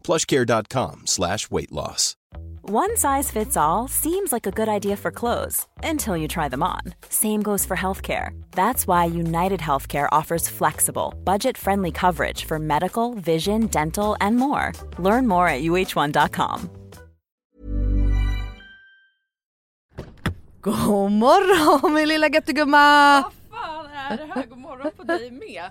plushcare.com slash weight loss. One size fits all seems like a good idea for clothes until you try them on. Same goes for healthcare. That's why United Healthcare offers flexible, budget friendly coverage for medical, vision, dental, and more. Learn more at uh1.com. God morgon min lilla göttegumma! Vad fan är det här? God morgon på dig med.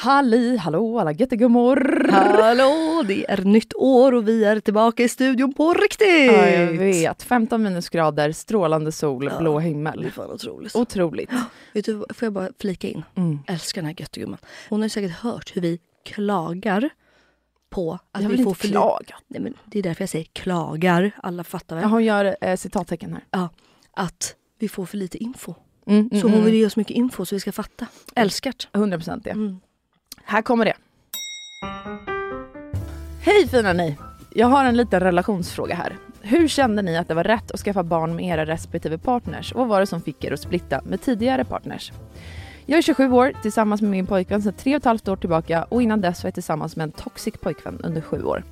Halli, hallå alla göttegummor. Hallå, det är nytt år och vi är tillbaka i studion på riktigt! Ja, jag vet. 15 minusgrader, strålande sol, blå Det är himmel. fan otroligt. Otroligt. Vet du, får jag bara flika in? Mm. Älskar den här göttegumman. Hon har säkert hört hur vi klagar på att Jag vi får för klaga. Nej, men Det är därför jag säger klagar. Alla fattar väl? Ja, hon gör eh, citattecken här. Ja, att vi får för lite info. Mm, mm, Så hon mm. vill ge oss mycket info så vi ska fatta. Älskart. 100 procent det. Mm. Här kommer det. Hej fina ni! Jag har en liten relationsfråga här. Hur kände ni att det var rätt att skaffa barn med era respektive partners? Och vad var det som fick er att splitta med tidigare partners? Jag är 27 år, tillsammans med min pojkvän sedan tre och ett halvt år tillbaka och innan dess var jag tillsammans med en toxic pojkvän under sju år.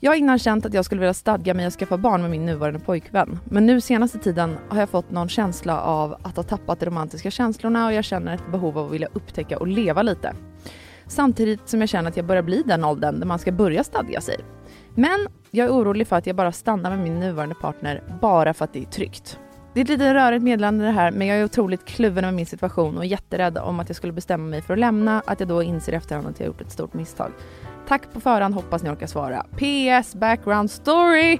Jag har innan känt att jag skulle vilja stadga mig att skaffa barn med min nuvarande pojkvän. Men nu senaste tiden har jag fått någon känsla av att ha tappat de romantiska känslorna och jag känner ett behov av att vilja upptäcka och leva lite. Samtidigt som jag känner att jag börjar bli den åldern där man ska börja stadga sig. Men jag är orolig för att jag bara stannar med min nuvarande partner bara för att det är tryggt. Det är ett lite rörigt meddelande det här men jag är otroligt kluven med min situation och jätterädd om att jag skulle bestämma mig för att lämna, att jag då inser efterhand att jag gjort ett stort misstag. Tack på förhand, hoppas ni orkar svara. PS background story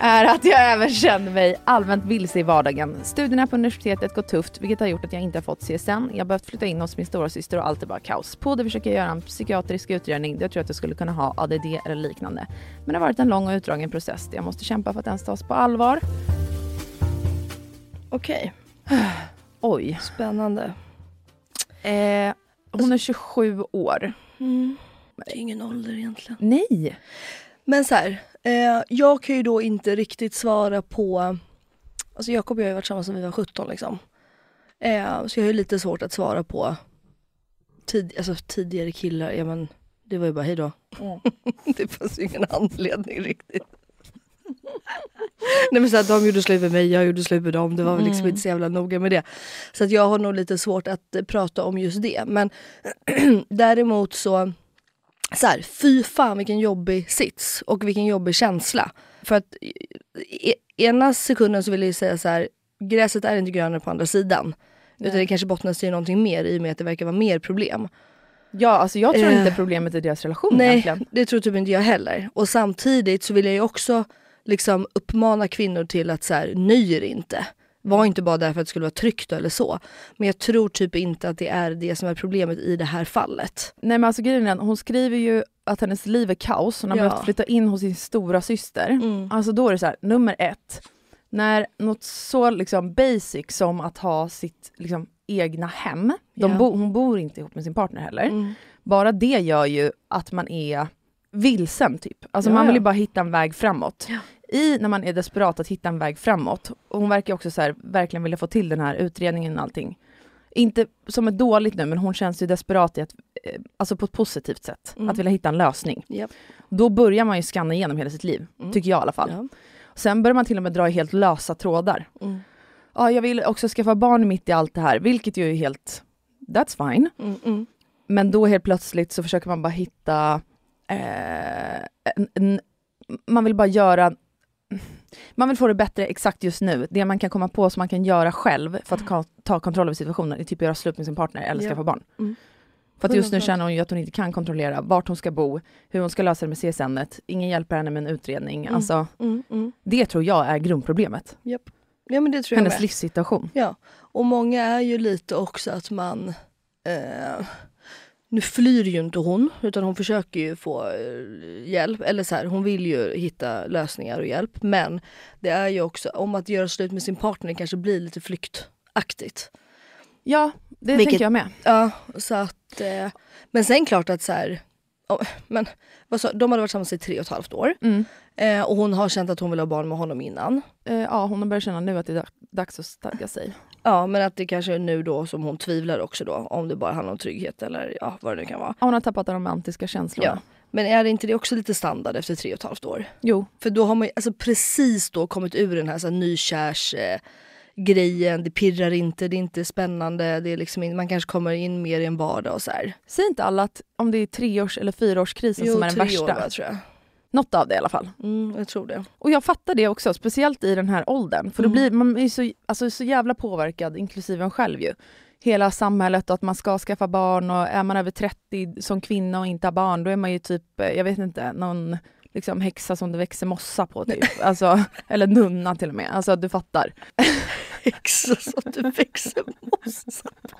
är att jag även känner mig allmänt vilse i vardagen. Studierna på universitetet går tufft vilket har gjort att jag inte har fått CSN. Jag har behövt flytta in hos min stora syster och allt är bara kaos. På det försöker jag göra en psykiatrisk utredning där jag tror att jag skulle kunna ha ADD eller liknande. Men det har varit en lång och utdragen process där jag måste kämpa för att den tas på allvar. Okej, Oj. spännande. Eh, hon är 27 år. Mm. Det är ingen ålder egentligen. Nej. Men så här, eh, jag kan ju då inte riktigt svara på... Alltså Jakob och jag har ju varit tillsammans sedan vi var 17 liksom. Eh, så jag har ju lite svårt att svara på tid, alltså, tidigare killar. Ja men det var ju bara hej då. det fanns ju ingen anledning riktigt. Nej men så att de gjorde slut med mig, jag gjorde slut med dem. Det var väl liksom inte så jävla noga med det. Så att jag har nog lite svårt att eh, prata om just det. Men däremot så så här, fy fan vilken jobbig sits och vilken jobbig känsla. För att i, i, ena sekunden så vill jag säga så här, gräset är inte grönare på andra sidan. Utan det kanske bottnar i någonting mer i och med att det verkar vara mer problem. Ja, alltså jag tror Eh. inte problemet är deras relation Nej, egentligen. det tror typ inte jag heller. Och samtidigt så vill jag ju också liksom uppmana kvinnor till att så här, nöj er inte. Var inte bara där för att det skulle vara tryggt eller så. Men jag tror typ inte att det är det som är problemet i det här fallet. Nej men alltså grejen är, hon skriver ju att hennes liv är kaos, hon har Ja. behövt flytta in hos sin stora syster. Mm. Alltså då är det så här, nummer ett, när något så liksom basic som att ha sitt liksom, egna hem. Ja. bo, hon bor inte ihop med sin partner heller. Mm. Bara det gör ju att man är vilsen typ. Alltså Ja, man vill ju bara hitta en väg framåt. Ja. I när man är desperat att hitta en väg framåt. Och hon verkar också så här, verkligen vilja få till den här utredningen och allting. Inte som är dåligt nu men hon känns ju desperat i att, eh, alltså på ett positivt sätt. Mm. Att vilja hitta en lösning. Japp. Då börjar man ju scanna igenom hela sitt liv. Mm. Tycker jag i alla fall. Ja. Sen börjar man till och med dra i helt lösa trådar. Mm. Ja, jag vill också skaffa barn mitt i allt det här, vilket ju är helt... That's fine. Mm, mm. Men då helt plötsligt så försöker man bara hitta... Eh, en, en, man vill bara göra... Man vill få det bättre exakt just nu. Det man kan komma på som man kan göra själv för att ka- ta kontroll över situationen är typ göra slut med sin partner eller Ja. skaffa barn. Mm. För att just nu 100%. känner hon ju att hon inte kan kontrollera vart hon ska bo, hur hon ska lösa det med CSN. Ingen hjälper henne med en utredning. Mm. Alltså, Mm, mm. det tror jag är grundproblemet. Japp. Ja men det tror jag Hennes med. livssituation. Ja, och många är ju lite också att man... Eh, nu flyr ju inte hon, utan hon försöker ju få eh, hjälp. Eller så här, hon vill ju hitta lösningar och hjälp. Men det är ju också, om att göra slut med sin partner kanske blir lite flyktaktigt. Ja, det Vilket- tänker jag med. Ja, så att... Eh, men sen klart att så här... men sa, de hade varit tillsammans i tre och ett halvt år. Mm. Eh, och hon har känt att hon vill ha barn med honom innan. Eh, ja, hon har börjat känna nu att det är dag- dags att stadga sig. Ja, men att det kanske är nu då som hon tvivlar också då. Om det bara handlar om trygghet eller ja, vad det nu kan vara. Hon har tappat de romantiska känslorna. Ja. Men är det inte det också lite standard efter tre och ett halvt år? Jo, För då har man ju alltså precis då kommit ur den här, så här nykärs eh, grejen, det pirrar inte, det är inte spännande, det är liksom in, man kanske kommer in mer i en vardag och så här. säg inte alla att om det är treårs eller fyraårskrisen som är den tre värsta. år tror jag. Något av det i alla fall. Mm, jag tror det. Och jag fattar det också, speciellt i den här åldern. För då Mm. blir man är så, alltså, så jävla påverkad, inklusive en själv ju. Hela samhället och att man ska skaffa barn och är man över 30 som kvinna och inte har barn då är man ju typ, eh, jag vet inte, någon liksom häxa som det växer mossa på typ. Alltså, eller nunna till och med. Alltså du fattar. Häxa att du växer mossa på.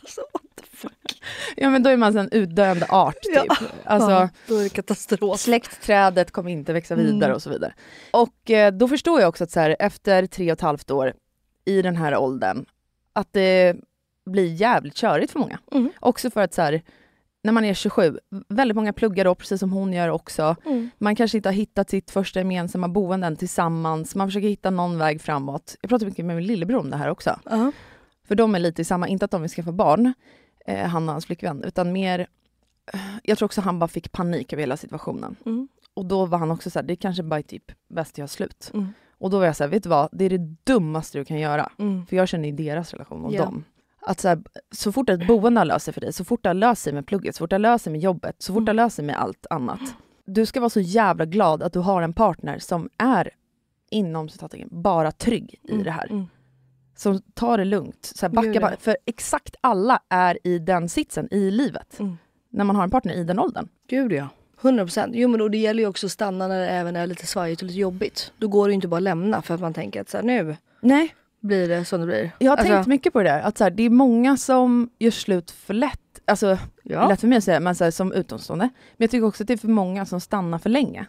Alltså what the fuck. Ja men då är man en utdöende art typ. Ja. Alltså, ja, då är det katastrof. Släktträdet kommer inte växa vidare Mm. och så vidare. Och eh, då förstår jag också att så här, efter tre och ett halvt år i den här åldern, att det blir jävligt körigt för många. Mm. Också för att så här, när man är 27, väldigt många pluggar då, precis som hon gör också. Mm. Man kanske inte har hittat sitt första gemensamma boende än tillsammans. Man försöker hitta någon väg framåt. Jag pratar mycket med min lillebror om det här också. Ja. För de är lite i samma, inte att de vill skaffa barn, eh, han och hans flickvän, utan mer... eh, Jag tror också han bara fick panik över hela situationen. Mm. Och då var han också så här, det kanske bara är typ bäst jag har slut. Mm. Och då var jag så här, vet du vad, det är det dummaste du kan göra. Mm. För jag känner ju deras relation och Ja. dem. Att så, här, så fort ett boende har löst sig för dig, så fort det har löst sig med plugget, så fort det har löst sig med jobbet, så fort det har löst sig med allt annat. Du ska vara så jävla glad att du har en partner som är inom citattecken bara trygg i det här. Mm. Som tar det lugnt. Så här, backa, bara, för exakt alla är i den sitsen i livet. Mm. När man har en partner i den åldern. Gud ja. 100 procent. Jo men och det gäller ju också att stanna när det även är lite svajigt och lite jobbigt. Då går det ju inte bara att lämna för att man tänker att så här, nu Nej, blir det som det blir. jag har Alltså, tänkt mycket på det där. Att så här, det är många som gör slut för lätt. Alltså, Ja. lätt för mig att säga, men så här, som utomstående. Men jag tycker också att det är för många som stannar för länge.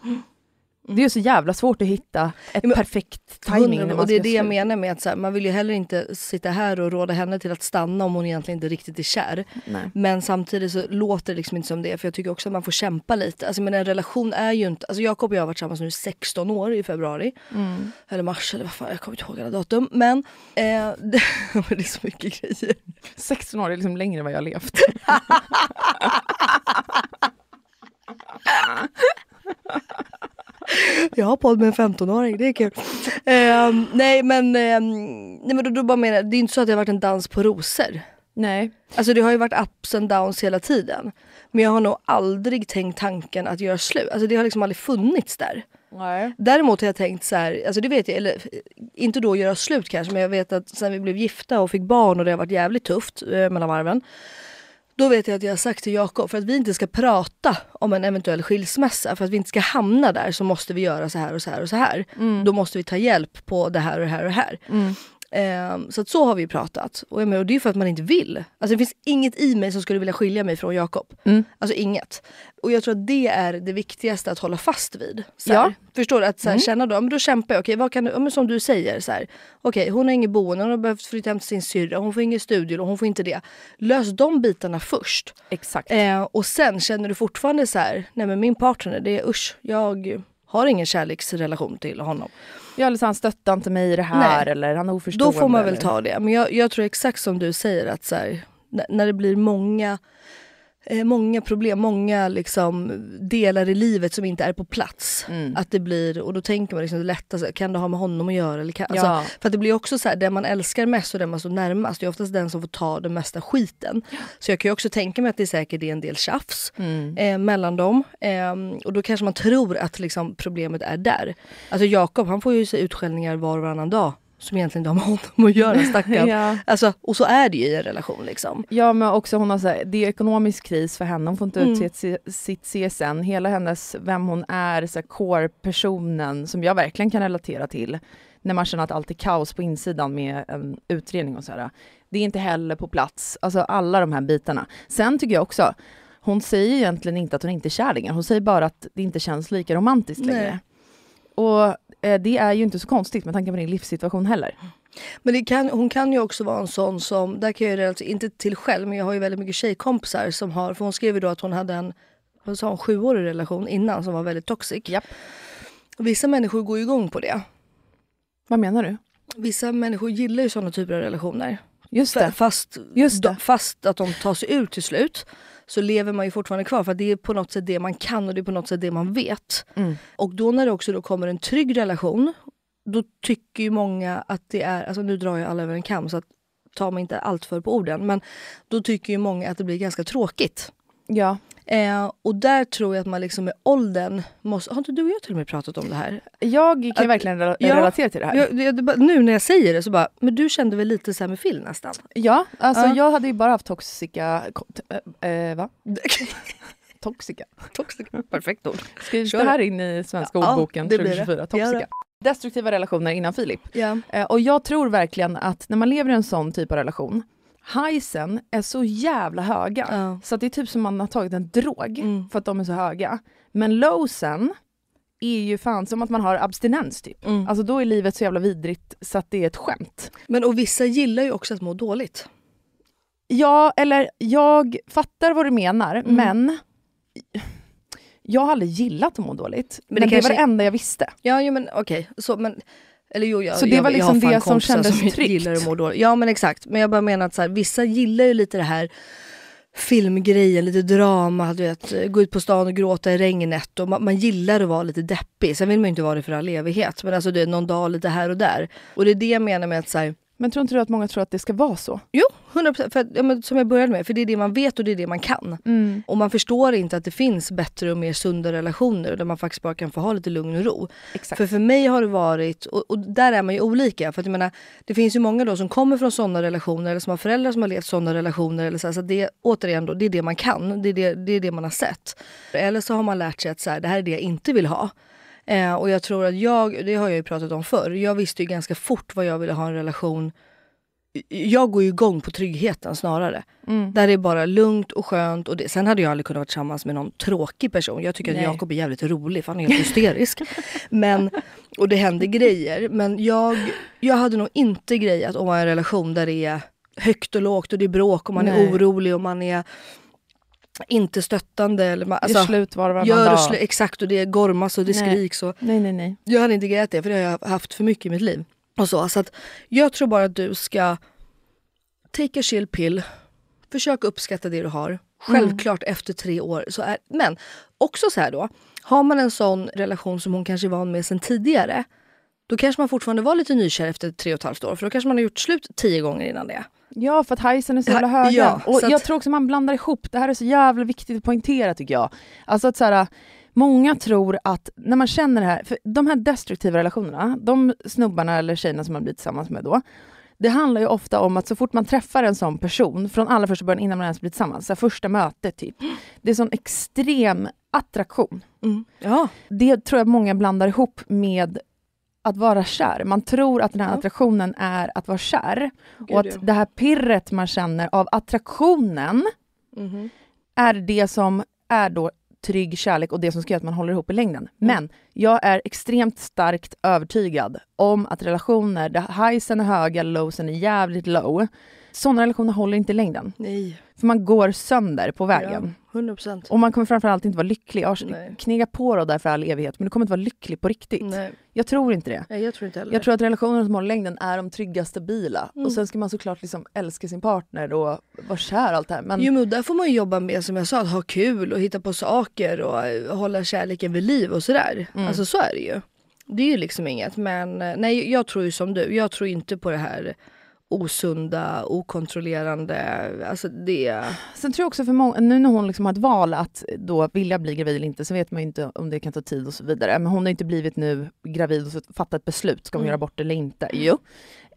Det är så jävla svårt att hitta ett Ja, men- perfekt timing när 100, man och det är det jag menar med att här, man vill ju heller inte sitta här och råda henne till att stanna om hon egentligen inte riktigt är kär. Nej. Men samtidigt så låter det liksom inte som det för jag tycker också att man får kämpa lite. Alltså men en relation är ju inte, alltså Jakob och jag har varit tillsammans nu i 16 år i februari. Mm. Eller mars eller vad fan, jag kommer inte ihåg alla datum. Men eh, det, det är så mycket grejer. 16 år är liksom längre än vad jag har levt. Jag har podd med en 15-åring, det är kul. Ehm, nej men, ehm, nej, men då, då bara menar, det är inte så att det har varit en dans på rosor. Nej. Alltså det har ju varit ups and downs hela tiden. Men jag har nog aldrig tänkt tanken att göra slut. Alltså det har liksom aldrig funnits där. Nej. Däremot har jag tänkt så här, alltså det vet jag, eller inte då göra slut kanske, men jag vet att sen vi blev gifta och fick barn och det har varit jävligt tufft eh, mellan varven. Då vet jag att jag har sagt till Jakob, för att vi inte ska prata om en eventuell skilsmässa, för att vi inte ska hamna där så måste vi göra så här och så här och så här. Då måste vi ta hjälp på det här och det här och det här. Ehm, så att så har vi pratat. Och, jag menar, och det är för att man inte vill. Alltså det finns inget i mig som skulle vilja skilja mig från Jakob. Mm. Alltså inget. Och jag tror att det är det viktigaste att hålla fast vid. Så. Ja. Förstår du? Att så här, Mm. känna då, men då kämpar jag. Okej, vad kan du, men som du säger. Så här, Okej, hon har inget boende, hon har behövt flytta hem till sin syrra, hon får ingen studielån, hon får inte det. Lös de bitarna först. Exakt. Eh, och sen känner du fortfarande så här, nej men min partner, det är usch, jag har ingen kärleksrelation till honom. Ja, eller så han stöttar inte mig i det här Nej. eller han är oförstående. Då får man väl eller- ta det. Men jag, jag tror exakt som du säger att så här, när, det blir många Många problem, många liksom delar i livet som inte är på plats. Mm. Att det blir, och då tänker man liksom det lättaste, kan det ha med honom att göra? Eller kan, alltså, Ja. För att det blir också så här, den man älskar mest och den man står närmast, det är oftast den som får ta den mesta skiten. Så jag kan ju också tänka mig att det säkert är en del tjafs Mm. eh, mellan dem. Ehm, och då kanske man tror att liksom, problemet är där. Alltså Jakob han får ju se utskällningar var och varannan dag som egentligen har med honom att göra stackarn. Ja. alltså, och så är det ju i en relation liksom. Ja men också hon har så här, det är ekonomisk kris för henne, hon får inte Mm. ut sitt, sitt CSN. Hela hennes, vem hon är, så här, core-personen som jag verkligen kan relatera till. När man känner att allt är kaos på insidan med en utredning och så här. Det är inte heller på plats, alltså alla de här bitarna. Sen tycker jag också, hon säger egentligen inte att hon inte är kär längre, hon säger bara att det inte känns lika romantiskt Nej. längre. Och eh, det är ju inte så konstigt med tanke på din livssituation heller. Men kan, hon kan ju också vara en sån som, där kan jag ju relatera, inte till själv men jag har ju väldigt mycket tjejkompisar som har, för hon skrev ju då att hon hade en vad sa hon, sjuårig relation innan som var väldigt toxic. Och Vissa människor går ju igång på det. Vad menar du? Vissa människor gillar ju såna typer av relationer. Just det. Fast, Just det. de- fast att de tar sig ut till slut så lever man ju fortfarande kvar för att det är på något sätt det man kan och det är på något sätt det man vet. Mm. Och då när det också då kommer en trygg relation då tycker ju många att det är, alltså nu drar jag alla över en kam så att ta mig inte allt för på orden men då tycker ju många att det blir ganska tråkigt. Ja. Eh, och där tror jag att man liksom med åldern måste, har inte du och jag till och med pratat om det här? Jag kan Att- verkligen rela- Ja, relatera till det här. Jag, bara- nu när jag säger det så bara, men du kände väl lite så här med Phil nästan? Ja, alltså Ja. jag hade ju bara haft toxica... ko- t- äh, äh, va? toxica. Toxic, perfekt ord. Skrivs det här in i Svenska Ja, ordboken det. 2024? Gör Toxica. Destruktiva relationer innan Filip. Ja. Eh, och jag tror verkligen att när man lever i en sån typ av relation, highsen är så jävla höga. Ja. Så att det är typ som man har tagit en drog Mm. för att de är så höga. Men lowsen är ju fan som att man har abstinens typ. Mm. Alltså då är livet så jävla vidrigt så att det är ett skämt. Men och vissa gillar ju också att må dåligt. Ja, eller jag fattar vad du menar, Mm. men jag har aldrig gillat att må dåligt. Men Men, det det, var kanske- det enda jag visste. Ja, ja men okej. Så, men, eller jo, jag, Så det jag, var liksom det som kändes som tryggt. gillar att må dåligt. Ja men exakt. Men jag bara menar att så här, vissa gillar ju lite det här filmgrejen, lite drama, du vet, gå ut på stan och gråta i regnet. Och man, man gillar att vara lite deppig. Sen vill man ju inte vara det för all evighet. Men alltså det är någon dag lite här och där. Och det är det jag menar med att så här, Men tror inte du att många tror att det ska vara så? Jo, 100%. För att, ja, men, som jag började med, för det är det man vet och det är det man kan. Och man förstår inte att det finns bättre och mer sunda relationer där man faktiskt bara kan få ha lite lugn och ro. Exakt. För för mig har det varit, och, och där är man ju olika. För att jag menar, det finns ju många då som kommer från sådana relationer eller som har föräldrar som har levt sådana relationer. Eller så, här, så det, återigen då, det är det man kan, det är det, det är det man har sett. Eller så har man lärt sig att så här, det här är det jag inte vill ha. Eh, och jag tror att jag, det har jag ju pratat om förr, jag visste ju ganska fort vad jag ville ha en relation jag går ju igång på tryggheten snarare. Mm. Där det är bara lugnt och skönt. Och det. Sen hade jag aldrig kunnat vara tillsammans med någon tråkig person. Jag tycker Nej. att Jakob är jävligt rolig för han är helt hysterisk. men, och det händer grejer. Men jag, jag hade nog inte grejat att vara i en relation där det är högt och lågt och det är bråk och man Nej. är orolig och man är inte stöttande. Eller man, Gör slut var och gör dag. Exakt och det gormas och det Nej. skriks. Och, Nej, nej, nej. jag hade inte grejat det för det har jag haft för mycket i mitt liv. Och så, så att jag tror bara att du ska take a chill pill. Försök uppskatta det du har. Självklart efter tre år. Så är, men också så här då. Har man en sån relation som hon kanske är van med sen tidigare. Då kanske man fortfarande var lite nykär efter tre och ett halvt år. För då kanske man har gjort slut tio gånger innan det. Ja, för att hajsen är så jävla höga. ja, och jag att- tror också man blandar ihop, det här är så jävla viktigt att poängtera tycker jag. Alltså att så här, många tror att när man känner det här, för de här destruktiva relationerna, de snubbarna eller tjejerna som man blir tillsammans med då, det handlar ju ofta om att så fort man träffar en sån person, från allra första början innan man ens blir tillsammans, så här, första mötet typ, det är sån extrem attraktion. Ja. Det tror jag många blandar ihop med att vara kär. Man tror att den här attraktionen är att vara kär. och att ja. det här pirret man känner av attraktionen Mhm. är det som är då trygg kärlek och det som ska göra att man håller ihop i längden. Men jag är extremt starkt övertygad om att relationer där highsen är höga, lowsen är jävligt low, sådana relationer håller inte i längden. Nej. För man går sönder på vägen. Ja, 100 procent. Och man kommer framförallt inte vara lycklig. Jag knegat på då där för all evighet, men du kommer inte vara lycklig på riktigt. Nej. Jag tror inte det. Nej, jag tror inte heller Jag tror att relationer som håller längden är de trygga, stabila. Mm. Och sen ska man såklart liksom älska sin partner och vara kär allt det här. Men Jo men där får man ju jobba med som jag sa, att ha kul och hitta på saker och eh, hålla kärleken vid liv och sådär. Mm. Alltså så är det ju. Det är ju liksom inget men eh, nej jag tror ju som du, jag tror inte på det här osunda, okontrollerande, alltså det... sen tror jag också för många, nu när hon liksom har ett val att då vilja bli gravid eller inte så vet man ju inte om det kan ta tid och så vidare. Men hon har inte blivit nu gravid och så fattat ett beslut, ska hon Mm. göra bort eller inte? Jo.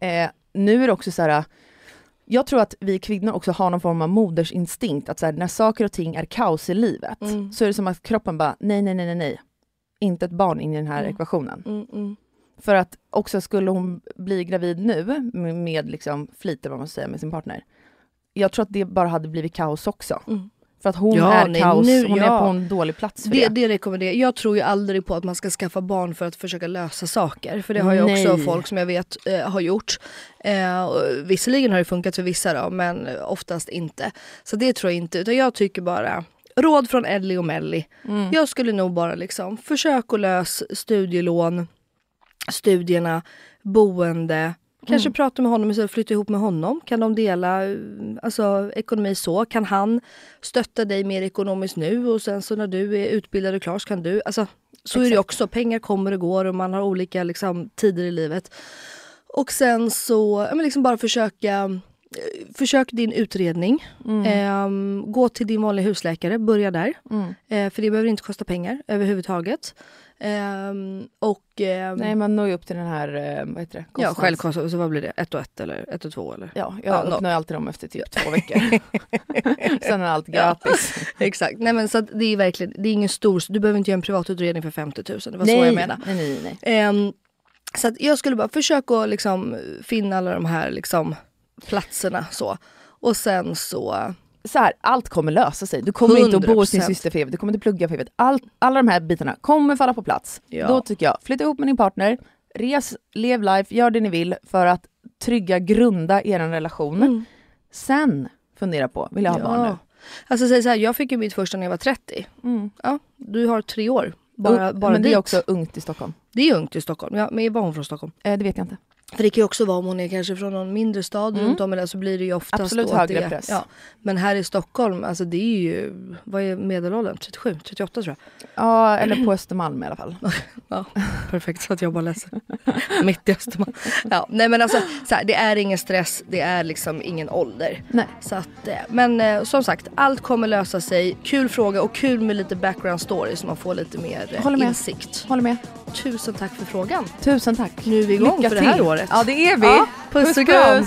Eh, nu är det också så här jag tror att vi kvinnor också har någon form av modersinstinkt, att så här, när saker och ting är kaos i livet Mm. så är det som att kroppen bara, nej, nej, nej, nej, nej. Inte ett barn in i den här Mm. ekvationen. För att också skulle hon bli gravid nu med, liksom flit, vad man säga, med sin partner. Jag tror att det bara hade blivit kaos också. Mm. För att hon Ja, är nej, kaos, nu- hon är ja. på en dålig plats för Det, det. det rekommenderar jag. tror ju aldrig på att man ska skaffa barn för att försöka lösa saker. För det har ju också folk som jag vet eh, har gjort. Eh, och visserligen har det funkat för vissa då, men oftast inte. Så det tror jag inte. Utan jag tycker bara, råd från Ellie och Melly. Mm. Jag skulle nog bara liksom, försök att lösa studielån, studierna, boende. Kanske Mm. prata med honom istället flytta ihop med honom. Kan de dela eh, alltså, ekonomi så? Kan han stötta dig mer ekonomiskt nu och sen så när du är utbildad och klar så kan du... Alltså, så är det Exakt. också. Pengar kommer och går och man har olika liksom, tider i livet. Och sen så ja, men liksom bara försöka eh, Försök din utredning. Ehm, gå till din vanliga husläkare, börja där. Mm. Eh, för det behöver inte kosta pengar överhuvudtaget. Ehm, och ehm, Nej, man når ju upp till den här, eh, vad heter det? ja, Kostnads- självkostnad, så vad blir det? Ett och ett eller ett och två eller? Ja, Ja, jag nå- uppnår alltid dem efter typ två veckor. Sen är allt gratis. Exakt. Nej men så att det är verkligen, det är ingen stor, du behöver inte göra en privatutredning för 50 000. Det var så jag menade. Nej, nej, nej. Ehm, så jag skulle bara försöka liksom finna alla de här liksom platserna så. Och sen så, så här, allt kommer lösa sig. Du kommer inte att bo hos din 100%. syster för evigt, du kommer inte plugga för evigt. Allt, alla de här bitarna kommer falla på plats. Ja. Då tycker jag, flytta ihop med din partner, res, lev life, gör det ni vill för att trygga, grunda er relation. Sen fundera på, vill jag ha barn nu? Alltså säg så här, jag fick ju mitt första när jag var 30. Mm. Ja, du har tre år. Bara, bara men det dit. är också ungt i Stockholm. Det är ungt i Stockholm. Ja, men var hon från Stockholm? Eh, det vet jag inte. För det kan ju också vara om hon är kanske från någon mindre stad Mm. runt om eller så blir det ju oftast Absolut högre det, press. Ja. Men här i Stockholm, alltså det är ju, vad är medelåldern? 37, 38 tror jag. Ja, eller på Östermalm i alla fall. Ja, perfekt så att jag bara läser. Mitt i Östermalm. Ja, nej men alltså, så här, det är ingen stress, det är liksom ingen ålder. Nej. Så att, eh, men eh, som sagt, allt kommer lösa sig. Kul fråga och kul med lite background story så man får lite mer eh, Håller med. insikt. Håller med. Tusen tack för frågan. Tusen tack. Nu är vi igång Lycka för det här till. året. Ja, det är vi. Ja, puss och kram.